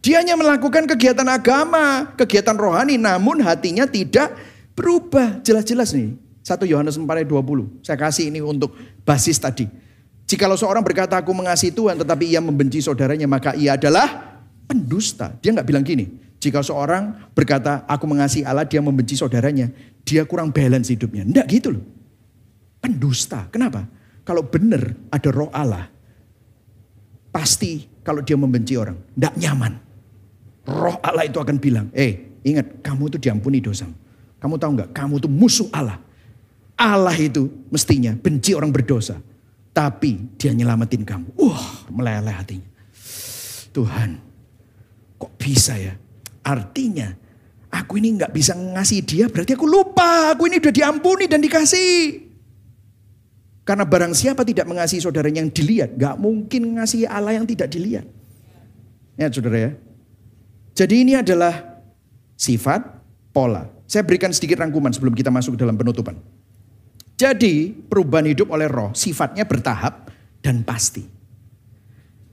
Dia hanya melakukan kegiatan agama, kegiatan rohani namun hatinya tidak berubah. Jelas-jelas nih. 1 Yohanes 4 ayat 20. Saya kasih ini untuk basis tadi. Jikalau seorang berkata aku mengasihi Tuhan tetapi ia membenci saudaranya maka ia adalah pendusta. Dia nggak bilang gini. Jika seorang berkata, aku mengasihi Allah, dia membenci saudaranya. Dia kurang balance hidupnya. Enggak gitu loh. Pendusta. Kenapa? Kalau benar ada roh Allah, pasti kalau dia membenci orang, enggak nyaman. Roh Allah itu akan bilang, eh ingat kamu itu diampuni dosa. Kamu tahu enggak, kamu itu musuh Allah. Allah itu mestinya benci orang berdosa. Tapi dia nyelamatin kamu. Wah meleleh hatinya. Tuhan kok bisa ya Artinya aku ini nggak bisa ngasih dia berarti aku lupa. Aku ini udah diampuni dan dikasih. Karena barang siapa tidak mengasihi saudaranya yang dilihat, nggak mungkin ngasih Allah yang tidak dilihat. Ya saudara ya. Jadi ini adalah sifat, pola. Saya berikan sedikit rangkuman sebelum kita masuk dalam penutupan. Jadi perubahan hidup oleh roh sifatnya bertahap dan pasti.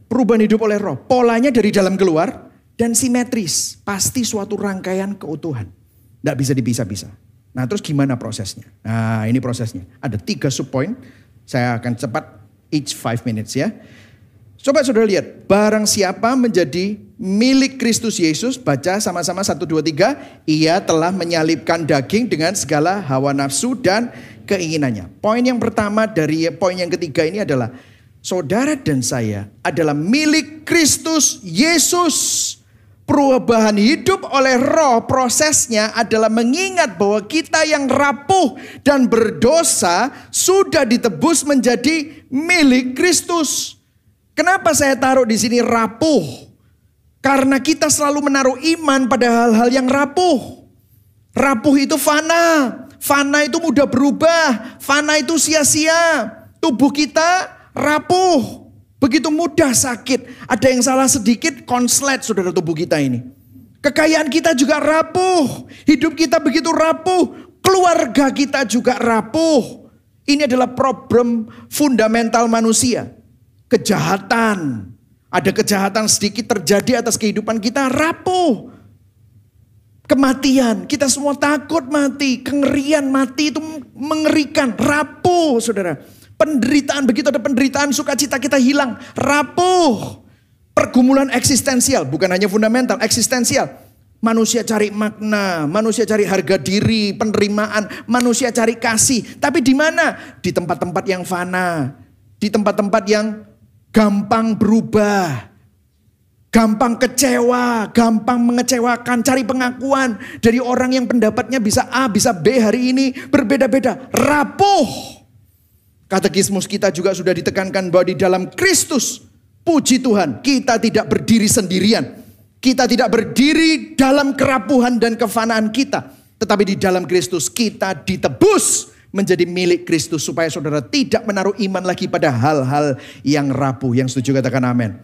Perubahan hidup oleh roh, polanya dari dalam keluar dan simetris. Pasti suatu rangkaian keutuhan. Tidak bisa dipisah-pisah. Nah terus gimana prosesnya? Nah ini prosesnya. Ada tiga subpoint. Saya akan cepat each five minutes ya. Coba saudara lihat, barang siapa menjadi milik Kristus Yesus, baca sama-sama 1, 2, 3, ia telah menyalibkan daging dengan segala hawa nafsu dan keinginannya. Poin yang pertama dari poin yang ketiga ini adalah, saudara dan saya adalah milik Kristus Yesus. Perubahan hidup oleh roh prosesnya adalah mengingat bahwa kita yang rapuh dan berdosa sudah ditebus menjadi milik Kristus. Kenapa saya taruh di sini rapuh? Karena kita selalu menaruh iman pada hal-hal yang rapuh. Rapuh itu fana. Fana itu mudah berubah. Fana itu sia-sia. Tubuh kita rapuh. Begitu mudah sakit. Ada yang salah sedikit konslet saudara tubuh kita ini. Kekayaan kita juga rapuh. Hidup kita begitu rapuh. Keluarga kita juga rapuh. Ini adalah problem fundamental manusia kejahatan. Ada kejahatan sedikit terjadi atas kehidupan kita, rapuh. Kematian, kita semua takut mati. Kengerian mati itu mengerikan, rapuh saudara. Penderitaan, begitu ada penderitaan, sukacita kita hilang, rapuh. Pergumulan eksistensial, bukan hanya fundamental, eksistensial. Manusia cari makna, manusia cari harga diri, penerimaan, manusia cari kasih. Tapi di mana? Di tempat-tempat yang fana, di tempat-tempat yang gampang berubah, gampang kecewa, gampang mengecewakan, cari pengakuan dari orang yang pendapatnya bisa A, bisa B hari ini berbeda-beda, rapuh. Katekismus kita juga sudah ditekankan bahwa di dalam Kristus, puji Tuhan, kita tidak berdiri sendirian. Kita tidak berdiri dalam kerapuhan dan kefanaan kita, tetapi di dalam Kristus kita ditebus menjadi milik Kristus supaya saudara tidak menaruh iman lagi pada hal-hal yang rapuh. Yang setuju katakan amin.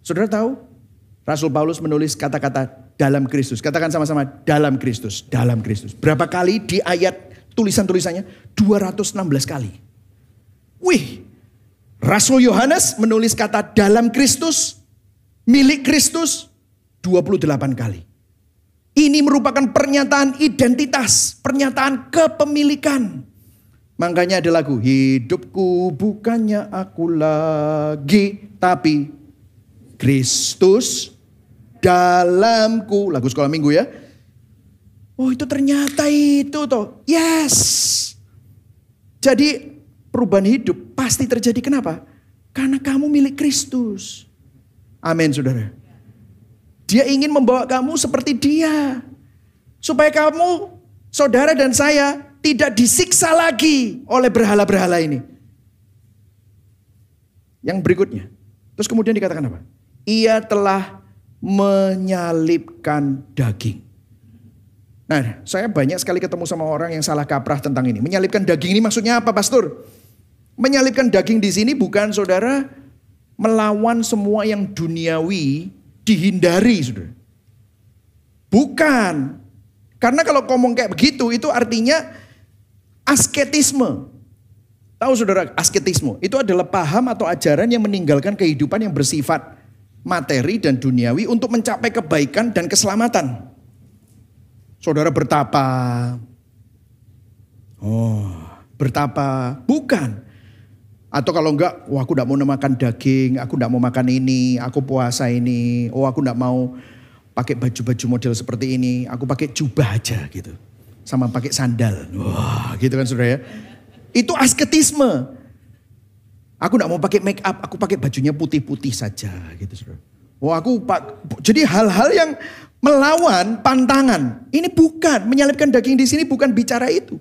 Saudara tahu Rasul Paulus menulis kata-kata dalam Kristus. Katakan sama-sama dalam Kristus, dalam Kristus. Berapa kali di ayat tulisan-tulisannya? 216 kali. Wih, Rasul Yohanes menulis kata dalam Kristus, milik Kristus 28 kali. Ini merupakan pernyataan identitas, pernyataan kepemilikan. Makanya ada lagu, hidupku bukannya aku lagi, tapi Kristus dalamku. Lagu sekolah minggu ya. Oh itu ternyata itu toh. Yes. Jadi perubahan hidup pasti terjadi. Kenapa? Karena kamu milik Kristus. Amin saudara. Dia ingin membawa kamu seperti dia. Supaya kamu, saudara dan saya, tidak disiksa lagi oleh berhala-berhala ini. Yang berikutnya. Terus kemudian dikatakan apa? Ia telah menyalipkan daging. Nah, saya banyak sekali ketemu sama orang yang salah kaprah tentang ini. Menyalipkan daging ini maksudnya apa, Pastor? Menyalipkan daging di sini bukan saudara melawan semua yang duniawi dihindari, saudara. Bukan. Karena kalau ngomong kayak begitu, itu artinya asketisme. Tahu saudara, asketisme itu adalah paham atau ajaran yang meninggalkan kehidupan yang bersifat materi dan duniawi untuk mencapai kebaikan dan keselamatan. Saudara bertapa. Oh, bertapa. Bukan. Atau kalau enggak, wah aku enggak mau makan daging, aku enggak mau makan ini, aku puasa ini, oh aku enggak mau pakai baju-baju model seperti ini, aku pakai jubah aja gitu. Sama pakai sandal. Wah gitu kan saudara ya. Itu asketisme. Aku enggak mau pakai make up, aku pakai bajunya putih-putih saja gitu saudara. Wah aku pak, jadi hal-hal yang melawan pantangan. Ini bukan, menyalipkan daging di sini bukan bicara itu.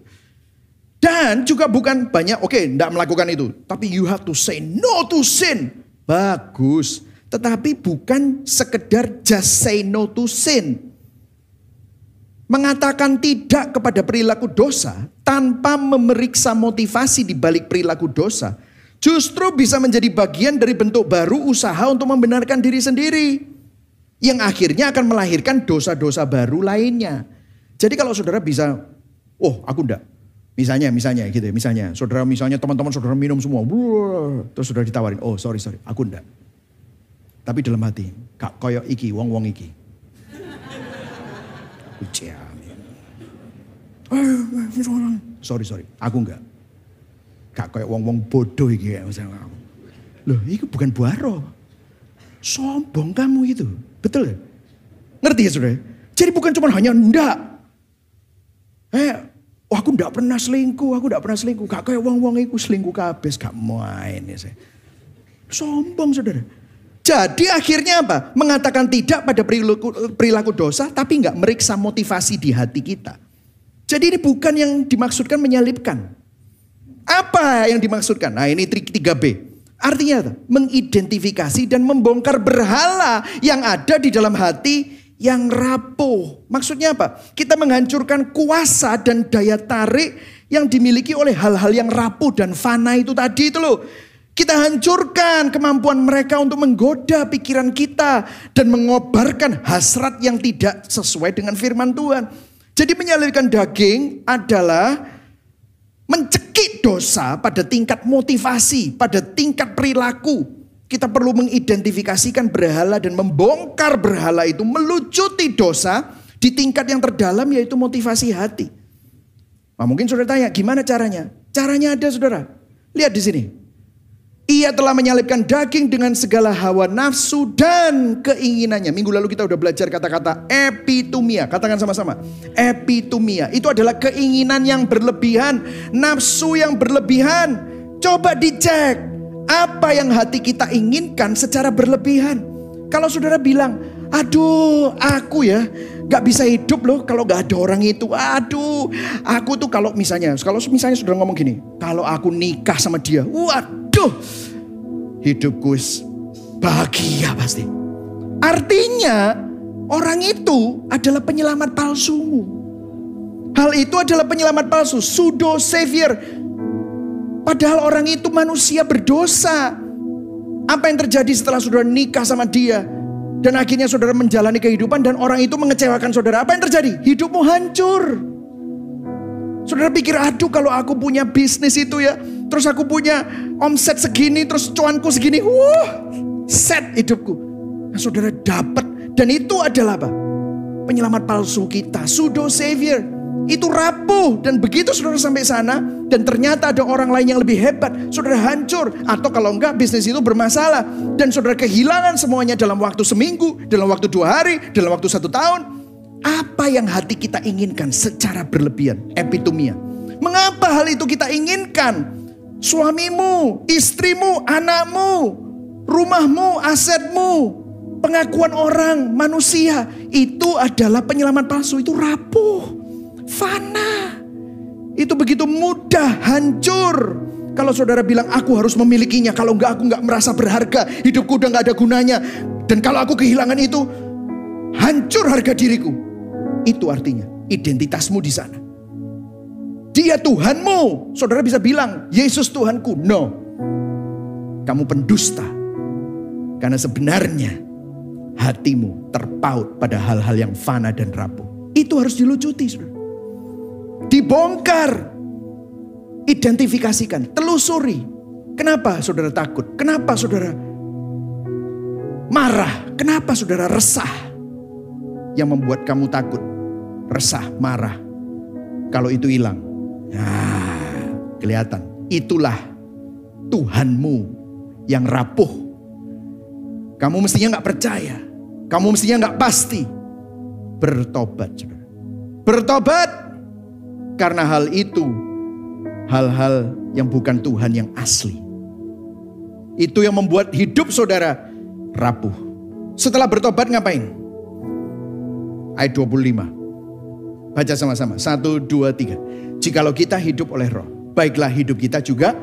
Dan juga bukan banyak, oke, okay, tidak melakukan itu. Tapi you have to say no to sin. Bagus. Tetapi bukan sekedar just say no to sin. Mengatakan tidak kepada perilaku dosa tanpa memeriksa motivasi di balik perilaku dosa Justru bisa menjadi bagian dari bentuk baru usaha untuk membenarkan diri sendiri. Yang akhirnya akan melahirkan dosa-dosa baru lainnya. Jadi kalau saudara bisa, oh aku enggak. Misalnya, misalnya gitu ya, misalnya. Saudara misalnya teman-teman saudara minum semua. Terus saudara ditawarin, oh sorry, sorry, aku enggak. Tapi dalam hati, kak koyo iki, wong-wong iki. [laughs] Sorry, sorry, aku enggak. Kak koyo wong-wong bodoh iki ya. Loh, itu bukan buaro. Sombong kamu itu. Betul ya? Ngerti ya saudara? Jadi bukan cuma hanya enggak. Eh, Oh, aku ndak pernah selingkuh, aku ndak pernah selingkuh. Gak kayak wong-wong iku selingkuh kabeh, gak main ya saya. Sombong saudara. Jadi akhirnya apa? Mengatakan tidak pada perilaku, perilaku dosa, tapi nggak meriksa motivasi di hati kita. Jadi ini bukan yang dimaksudkan menyalipkan. Apa yang dimaksudkan? Nah ini trik 3B. Artinya? Mengidentifikasi dan membongkar berhala yang ada di dalam hati yang rapuh. Maksudnya apa? Kita menghancurkan kuasa dan daya tarik yang dimiliki oleh hal-hal yang rapuh dan fana itu tadi itu loh. Kita hancurkan kemampuan mereka untuk menggoda pikiran kita dan mengobarkan hasrat yang tidak sesuai dengan firman Tuhan. Jadi menyalurkan daging adalah mencekik dosa pada tingkat motivasi, pada tingkat perilaku, kita perlu mengidentifikasikan berhala dan membongkar berhala itu melucuti dosa di tingkat yang terdalam yaitu motivasi hati. Nah, mungkin saudara tanya, gimana caranya? Caranya ada saudara. Lihat di sini. Ia telah menyalipkan daging dengan segala hawa nafsu dan keinginannya. Minggu lalu kita udah belajar kata-kata epitumia. Katakan sama-sama. Epitumia. Itu adalah keinginan yang berlebihan. Nafsu yang berlebihan. Coba dicek apa yang hati kita inginkan secara berlebihan. Kalau saudara bilang, aduh aku ya gak bisa hidup loh kalau gak ada orang itu. Aduh aku tuh kalau misalnya, kalau misalnya saudara ngomong gini, kalau aku nikah sama dia, waduh hidupku bahagia pasti. Artinya orang itu adalah penyelamat palsumu. Hal itu adalah penyelamat palsu, pseudo savior, Padahal orang itu manusia berdosa. Apa yang terjadi setelah saudara nikah sama dia? Dan akhirnya saudara menjalani kehidupan dan orang itu mengecewakan saudara. Apa yang terjadi? Hidupmu hancur. Saudara pikir, aduh kalau aku punya bisnis itu ya. Terus aku punya omset segini, terus cuanku segini. Wah, set hidupku. Nah, saudara dapat. Dan itu adalah apa? Penyelamat palsu kita. Pseudo savior itu rapuh dan begitu saudara sampai sana dan ternyata ada orang lain yang lebih hebat, saudara hancur atau kalau enggak bisnis itu bermasalah dan saudara kehilangan semuanya dalam waktu seminggu, dalam waktu dua hari, dalam waktu satu tahun. Apa yang hati kita inginkan secara berlebihan? Epitomia. Mengapa hal itu kita inginkan? Suamimu, istrimu, anakmu, rumahmu, asetmu, pengakuan orang, manusia itu adalah penyelamat palsu, itu rapuh fana. Itu begitu mudah hancur. Kalau saudara bilang aku harus memilikinya, kalau enggak aku enggak merasa berharga, hidupku udah enggak ada gunanya. Dan kalau aku kehilangan itu, hancur harga diriku. Itu artinya identitasmu di sana. Dia Tuhanmu. Saudara bisa bilang, Yesus Tuhanku. No. Kamu pendusta. Karena sebenarnya hatimu terpaut pada hal-hal yang fana dan rapuh. Itu harus dilucuti, saudara. Dibongkar. Identifikasikan, telusuri. Kenapa saudara takut? Kenapa saudara marah? Kenapa saudara resah? Yang membuat kamu takut, resah, marah. Kalau itu hilang, nah, kelihatan. Itulah Tuhanmu yang rapuh. Kamu mestinya nggak percaya. Kamu mestinya nggak pasti. Bertobat, saudara. Bertobat karena hal itu, hal-hal yang bukan Tuhan yang asli. Itu yang membuat hidup saudara rapuh. Setelah bertobat ngapain? Ayat 25. Baca sama-sama. Satu, dua, tiga. Jikalau kita hidup oleh roh. Baiklah hidup kita juga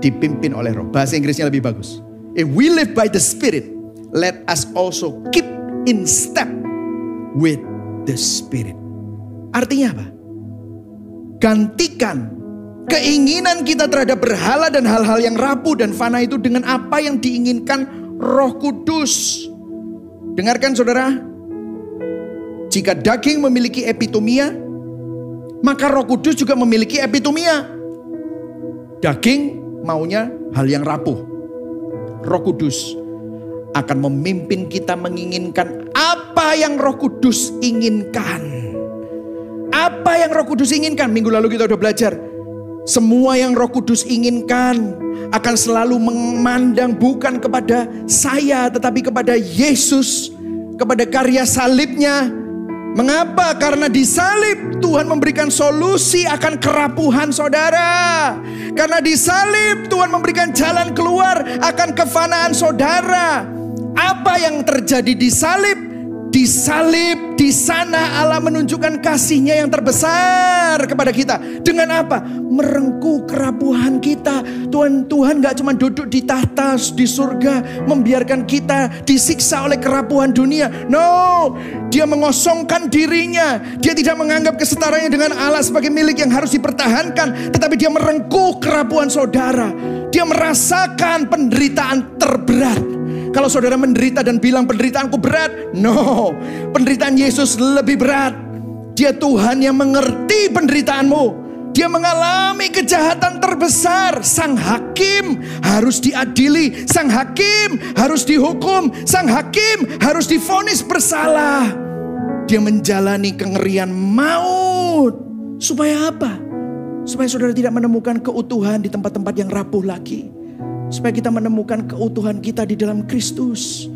dipimpin oleh roh. Bahasa Inggrisnya lebih bagus. If we live by the Spirit, let us also keep in step with the Spirit. Artinya apa? gantikan keinginan kita terhadap berhala dan hal-hal yang rapuh dan fana itu dengan apa yang diinginkan Roh Kudus. Dengarkan saudara, jika daging memiliki epitomia, maka Roh Kudus juga memiliki epitomia. Daging maunya hal yang rapuh. Roh Kudus akan memimpin kita menginginkan apa yang Roh Kudus inginkan. Apa yang Roh Kudus inginkan? Minggu lalu kita udah belajar. Semua yang Roh Kudus inginkan akan selalu memandang bukan kepada saya tetapi kepada Yesus, kepada karya salibnya. Mengapa? Karena di salib Tuhan memberikan solusi akan kerapuhan saudara. Karena di salib Tuhan memberikan jalan keluar akan kefanaan saudara. Apa yang terjadi di salib di salib, di sana Allah menunjukkan kasihnya yang terbesar kepada kita. Dengan apa? Merengkuh kerapuhan kita. Tuhan Tuhan gak cuma duduk di tahta di surga, membiarkan kita disiksa oleh kerapuhan dunia. No, dia mengosongkan dirinya. Dia tidak menganggap kesetaranya dengan Allah sebagai milik yang harus dipertahankan. Tetapi dia merengkuh kerapuhan saudara. Dia merasakan penderitaan terberat kalau saudara menderita dan bilang penderitaanku berat, no. Penderitaan Yesus lebih berat. Dia Tuhan yang mengerti penderitaanmu. Dia mengalami kejahatan terbesar. Sang hakim harus diadili, sang hakim harus dihukum, sang hakim harus difonis bersalah. Dia menjalani kengerian maut. Supaya apa? Supaya saudara tidak menemukan keutuhan di tempat-tempat yang rapuh lagi Supaya kita menemukan keutuhan kita di dalam Kristus.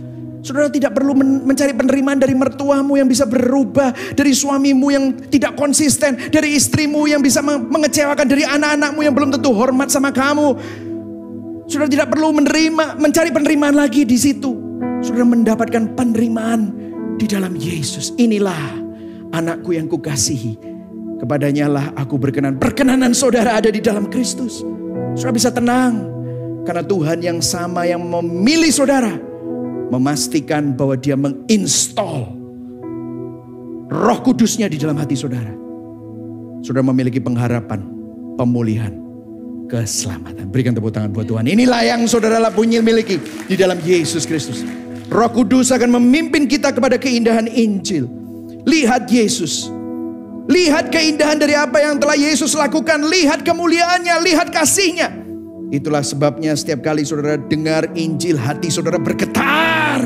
Saudara tidak perlu mencari penerimaan dari mertuamu yang bisa berubah, dari suamimu yang tidak konsisten, dari istrimu yang bisa mengecewakan, dari anak-anakmu yang belum tentu hormat sama kamu. Saudara tidak perlu menerima, mencari penerimaan lagi di situ. Saudara mendapatkan penerimaan di dalam Yesus. Inilah anakku yang kukasihi. Kepadanya lah aku berkenan. Perkenanan saudara ada di dalam Kristus. Saudara bisa tenang. Karena Tuhan yang sama yang memilih saudara. Memastikan bahwa dia menginstall roh kudusnya di dalam hati saudara. Saudara memiliki pengharapan, pemulihan, keselamatan. Berikan tepuk tangan buat Tuhan. Inilah yang saudara punya miliki di dalam Yesus Kristus. Roh Kudus akan memimpin kita kepada keindahan Injil. Lihat Yesus. Lihat keindahan dari apa yang telah Yesus lakukan. Lihat kemuliaannya, lihat kasihnya. Itulah sebabnya setiap kali saudara dengar Injil, hati saudara bergetar.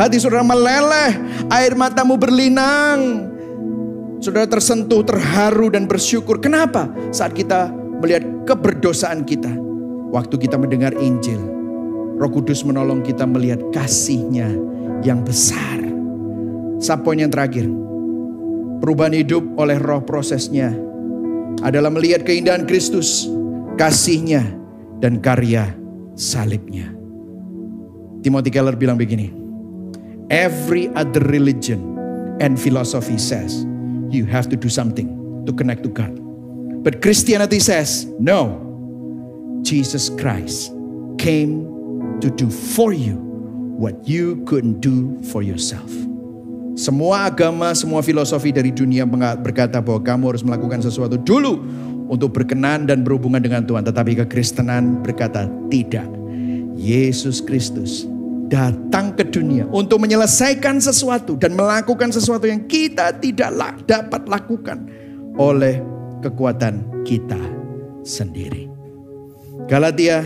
Hati saudara meleleh, air matamu berlinang. Saudara tersentuh, terharu dan bersyukur. Kenapa? Saat kita melihat keberdosaan kita. Waktu kita mendengar Injil. Roh Kudus menolong kita melihat kasihnya yang besar. Sapoin yang terakhir. Perubahan hidup oleh roh prosesnya adalah melihat keindahan Kristus, kasihnya, dan karya salibnya. Timothy Keller bilang begini, Every other religion and philosophy says you have to do something to connect to God. But Christianity says, no, Jesus Christ came to do for you what you couldn't do for yourself. Semua agama, semua filosofi dari dunia berkata bahwa kamu harus melakukan sesuatu dulu untuk berkenan dan berhubungan dengan Tuhan. Tetapi kekristenan berkata tidak. Yesus Kristus datang ke dunia untuk menyelesaikan sesuatu dan melakukan sesuatu yang kita tidak dapat lakukan oleh kekuatan kita sendiri. Galatia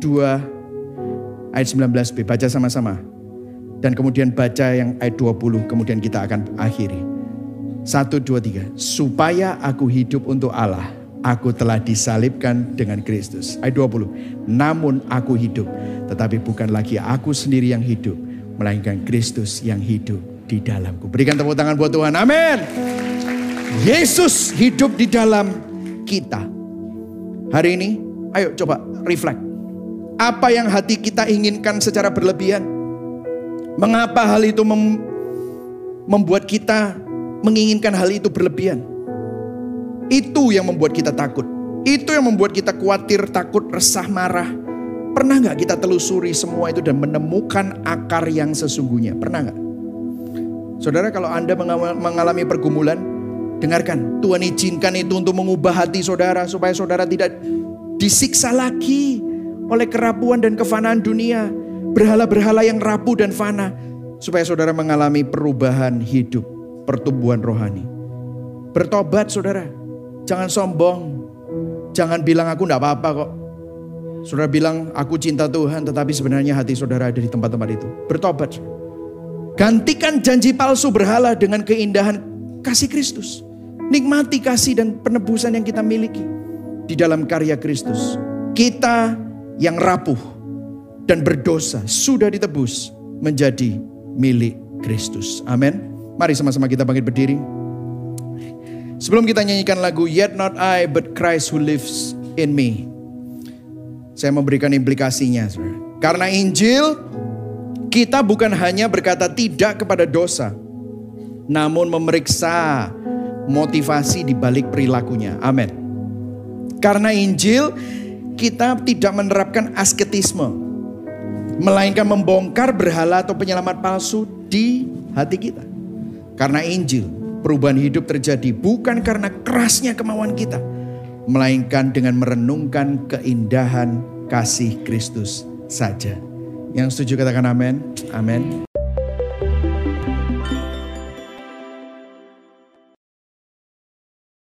2 ayat 19b baca sama-sama. Dan kemudian baca yang ayat 20 kemudian kita akan akhiri. 1 2 3 supaya aku hidup untuk Allah Aku telah disalibkan dengan Kristus. Ayat 20. Namun aku hidup, tetapi bukan lagi aku sendiri yang hidup, melainkan Kristus yang hidup di dalamku. Berikan tepuk tangan buat Tuhan. Amin. Yesus hidup di dalam kita. Hari ini, ayo coba reflect. Apa yang hati kita inginkan secara berlebihan? Mengapa hal itu mem membuat kita menginginkan hal itu berlebihan? Itu yang membuat kita takut. Itu yang membuat kita khawatir, takut, resah, marah. Pernah nggak kita telusuri semua itu dan menemukan akar yang sesungguhnya? Pernah nggak? Saudara kalau Anda mengalami pergumulan, Dengarkan, Tuhan izinkan itu untuk mengubah hati saudara supaya saudara tidak disiksa lagi oleh kerapuan dan kefanaan dunia. Berhala-berhala yang rapuh dan fana. Supaya saudara mengalami perubahan hidup, pertumbuhan rohani. Bertobat saudara, jangan sombong. Jangan bilang aku enggak apa-apa kok. Saudara bilang aku cinta Tuhan tetapi sebenarnya hati saudara ada di tempat-tempat itu. Bertobat. Gantikan janji palsu berhala dengan keindahan kasih Kristus. Nikmati kasih dan penebusan yang kita miliki di dalam karya Kristus. Kita yang rapuh dan berdosa sudah ditebus menjadi milik Kristus. Amin. Mari sama-sama kita bangkit berdiri. Sebelum kita nyanyikan lagu Yet Not I But Christ Who Lives in Me. Saya memberikan implikasinya. Karena Injil kita bukan hanya berkata tidak kepada dosa. Namun memeriksa motivasi di balik perilakunya. Amin. Karena Injil kita tidak menerapkan asketisme, melainkan membongkar berhala atau penyelamat palsu di hati kita. Karena Injil, perubahan hidup terjadi bukan karena kerasnya kemauan kita, melainkan dengan merenungkan keindahan kasih Kristus saja. Yang setuju katakan amin. Amin.